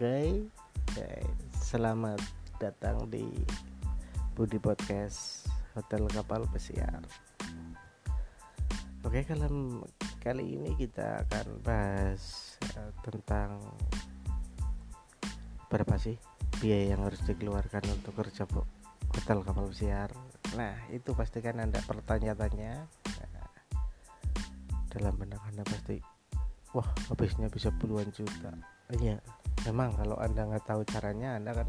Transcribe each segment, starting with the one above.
Oke, okay. selamat datang di Budi Podcast Hotel Kapal Pesiar. Oke, okay, kali kali ini kita akan bahas uh, tentang berapa sih biaya yang harus dikeluarkan untuk kerja hotel kapal pesiar. Nah, itu pasti kan anda pertanyaan-tanya nah, dalam benak anda pasti, wah habisnya bisa puluhan juta. Iya, memang kalau anda nggak tahu caranya anda kan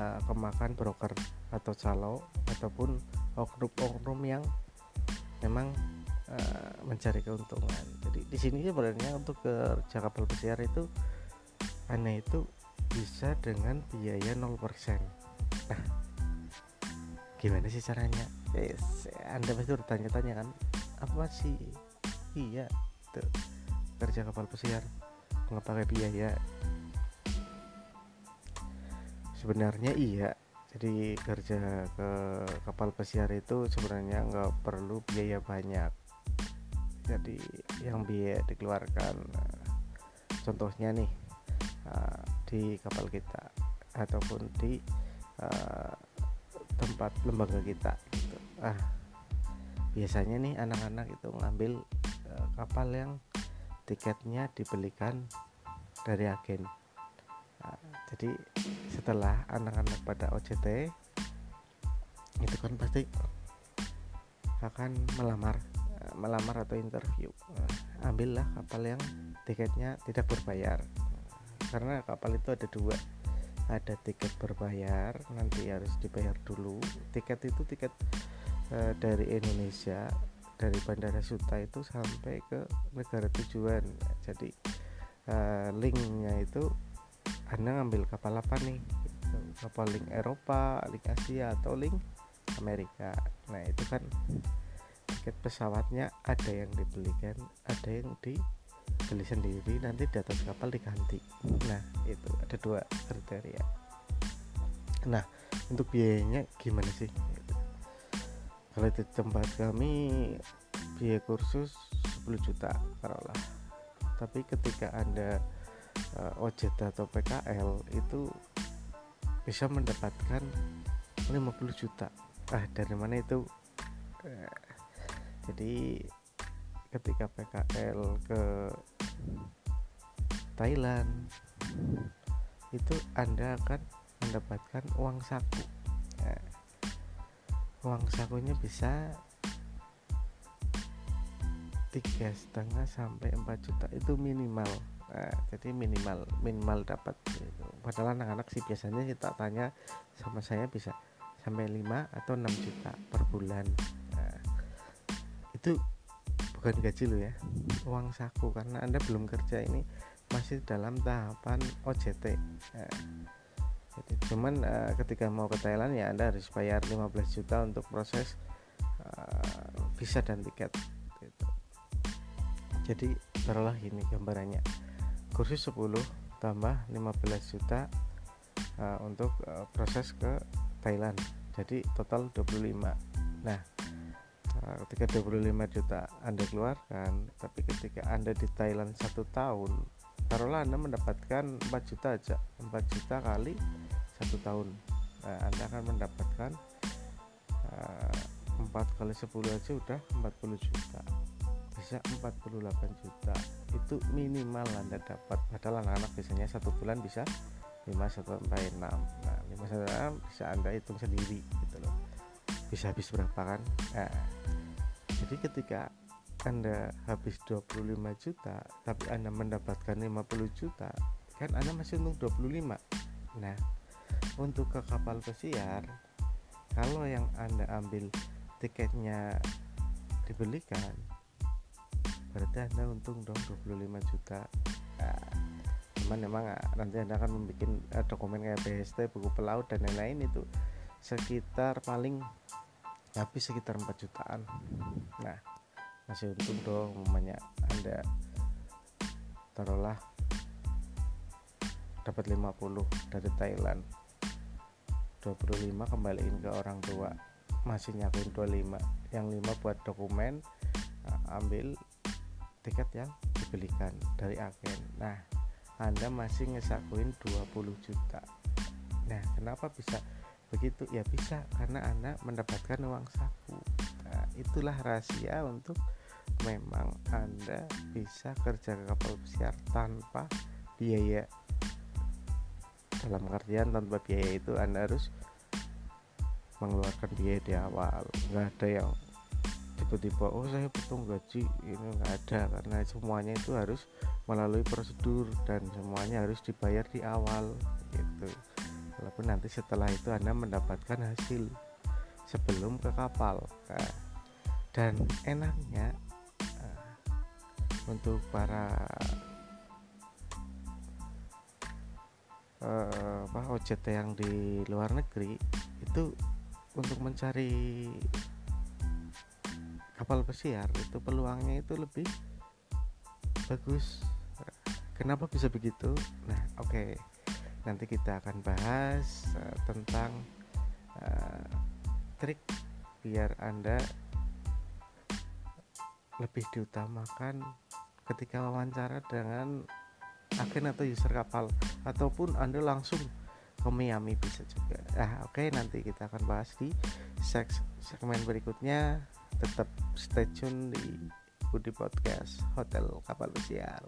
uh, kemakan broker atau calo ataupun oknum-oknum yang memang uh, mencari keuntungan. Jadi di sini sebenarnya untuk kerja kapal pesiar itu anda itu bisa dengan biaya 0% nah gimana sih caranya? Yes, anda pasti bertanya-tanya kan apa sih? Iya tuh kerja kapal pesiar nggak pakai biaya sebenarnya iya. Jadi kerja ke kapal pesiar itu sebenarnya nggak perlu biaya banyak. Jadi yang biaya dikeluarkan contohnya nih uh, di kapal kita ataupun di uh, tempat lembaga kita gitu. ah biasanya nih anak-anak itu ngambil kapal yang tiketnya dibelikan dari agen. Nah, jadi setelah anak-anak pada OJT itu kan pasti akan melamar melamar atau interview. Nah, ambillah kapal yang tiketnya tidak berbayar. Karena kapal itu ada dua. Ada tiket berbayar nanti harus dibayar dulu. Tiket itu tiket e, dari Indonesia dari Bandara Suta itu sampai ke negara tujuan. Jadi e, linknya itu anda ngambil kapal apa nih? Kapal link Eropa link Asia atau link Amerika? Nah itu kan tiket pesawatnya ada yang dibelikan ada yang dibeli sendiri nanti di atas kapal diganti. Nah itu ada dua kriteria. Nah untuk biayanya gimana sih? Kalau di tempat kami biaya kursus 10 juta taruhlah. Tapi ketika anda OJT atau PKL itu bisa mendapatkan 50 juta. Ah dari mana itu? Uh, jadi ketika PKL ke Thailand itu anda akan mendapatkan uang saku. Nah, uang sakunya bisa tiga setengah sampai 4 juta. Itu minimal nah, jadi minimal minimal dapat gitu. padahal anak-anak sih biasanya kita tanya sama saya bisa sampai 5 atau 6 juta per bulan nah, itu bukan gaji lo ya uang saku karena anda belum kerja ini masih dalam tahapan OJT nah, jadi cuman uh, ketika mau ke Thailand ya anda harus bayar 15 juta untuk proses uh, visa dan tiket gitu. jadi taruhlah ini gambarannya kursus 10 tambah 15 juta uh, untuk uh, proses ke Thailand. Jadi total 25 nah uh, ketika 25 juta anda keluarkan tapi ketika anda di Thailand satu tahun taruhlah anda mendapatkan 4 juta aja. 4 juta kali satu tahun. Nah, anda akan mendapatkan uh, 4 kali 10 aja udah 40 juta bisa 48 juta. Itu minimal anda dapat. Padahal anak-anak biasanya satu bulan bisa 5 sampai 6 nah 5 sampai 6 bisa anda hitung sendiri gitu loh. Bisa habis berapa kan? Nah, jadi ketika anda habis 25 juta tapi anda mendapatkan 50 juta kan anda masih untung 25 nah untuk ke kapal pesiar kalau yang anda ambil tiketnya dibelikan berarti anda untung dong 25 juta. Nah, cuman memang ah, nanti anda akan membuat uh, dokumen kayak BST buku pelaut dan lain-lain itu sekitar paling habis sekitar 4 jutaan. Nah masih untung dong umumnya anda taruhlah dapat 50 dari Thailand. 25 kembaliin ke orang tua. Masih nyakuin 25 yang 5 buat dokumen ambil tiket yang dibelikan dari agen. Nah anda masih ngesakuin 20 juta. Nah kenapa bisa begitu? Ya bisa karena anda mendapatkan uang saku. Nah, itulah rahasia untuk memang anda bisa kerja ke kapal pesiar tanpa biaya. Dalam artian tanpa biaya itu anda harus mengeluarkan biaya di awal. Nggak ada yang tiba-tiba oh saya potong gaji ini nggak ada karena semuanya itu harus melalui prosedur dan semuanya harus dibayar di awal gitu. Walaupun nanti setelah itu anda mendapatkan hasil sebelum ke kapal nah, dan enaknya uh, untuk para uh, apa OJT yang di luar negeri itu untuk mencari kapal pesiar itu peluangnya itu lebih bagus kenapa bisa begitu nah oke okay. nanti kita akan bahas uh, tentang uh, trik biar anda lebih diutamakan ketika wawancara dengan agen atau user kapal ataupun anda langsung ke Miami bisa juga. Nah, oke okay, nanti kita akan bahas di segmen berikutnya. Tetap stay tune di Budi Podcast Hotel Kapal Pesiar.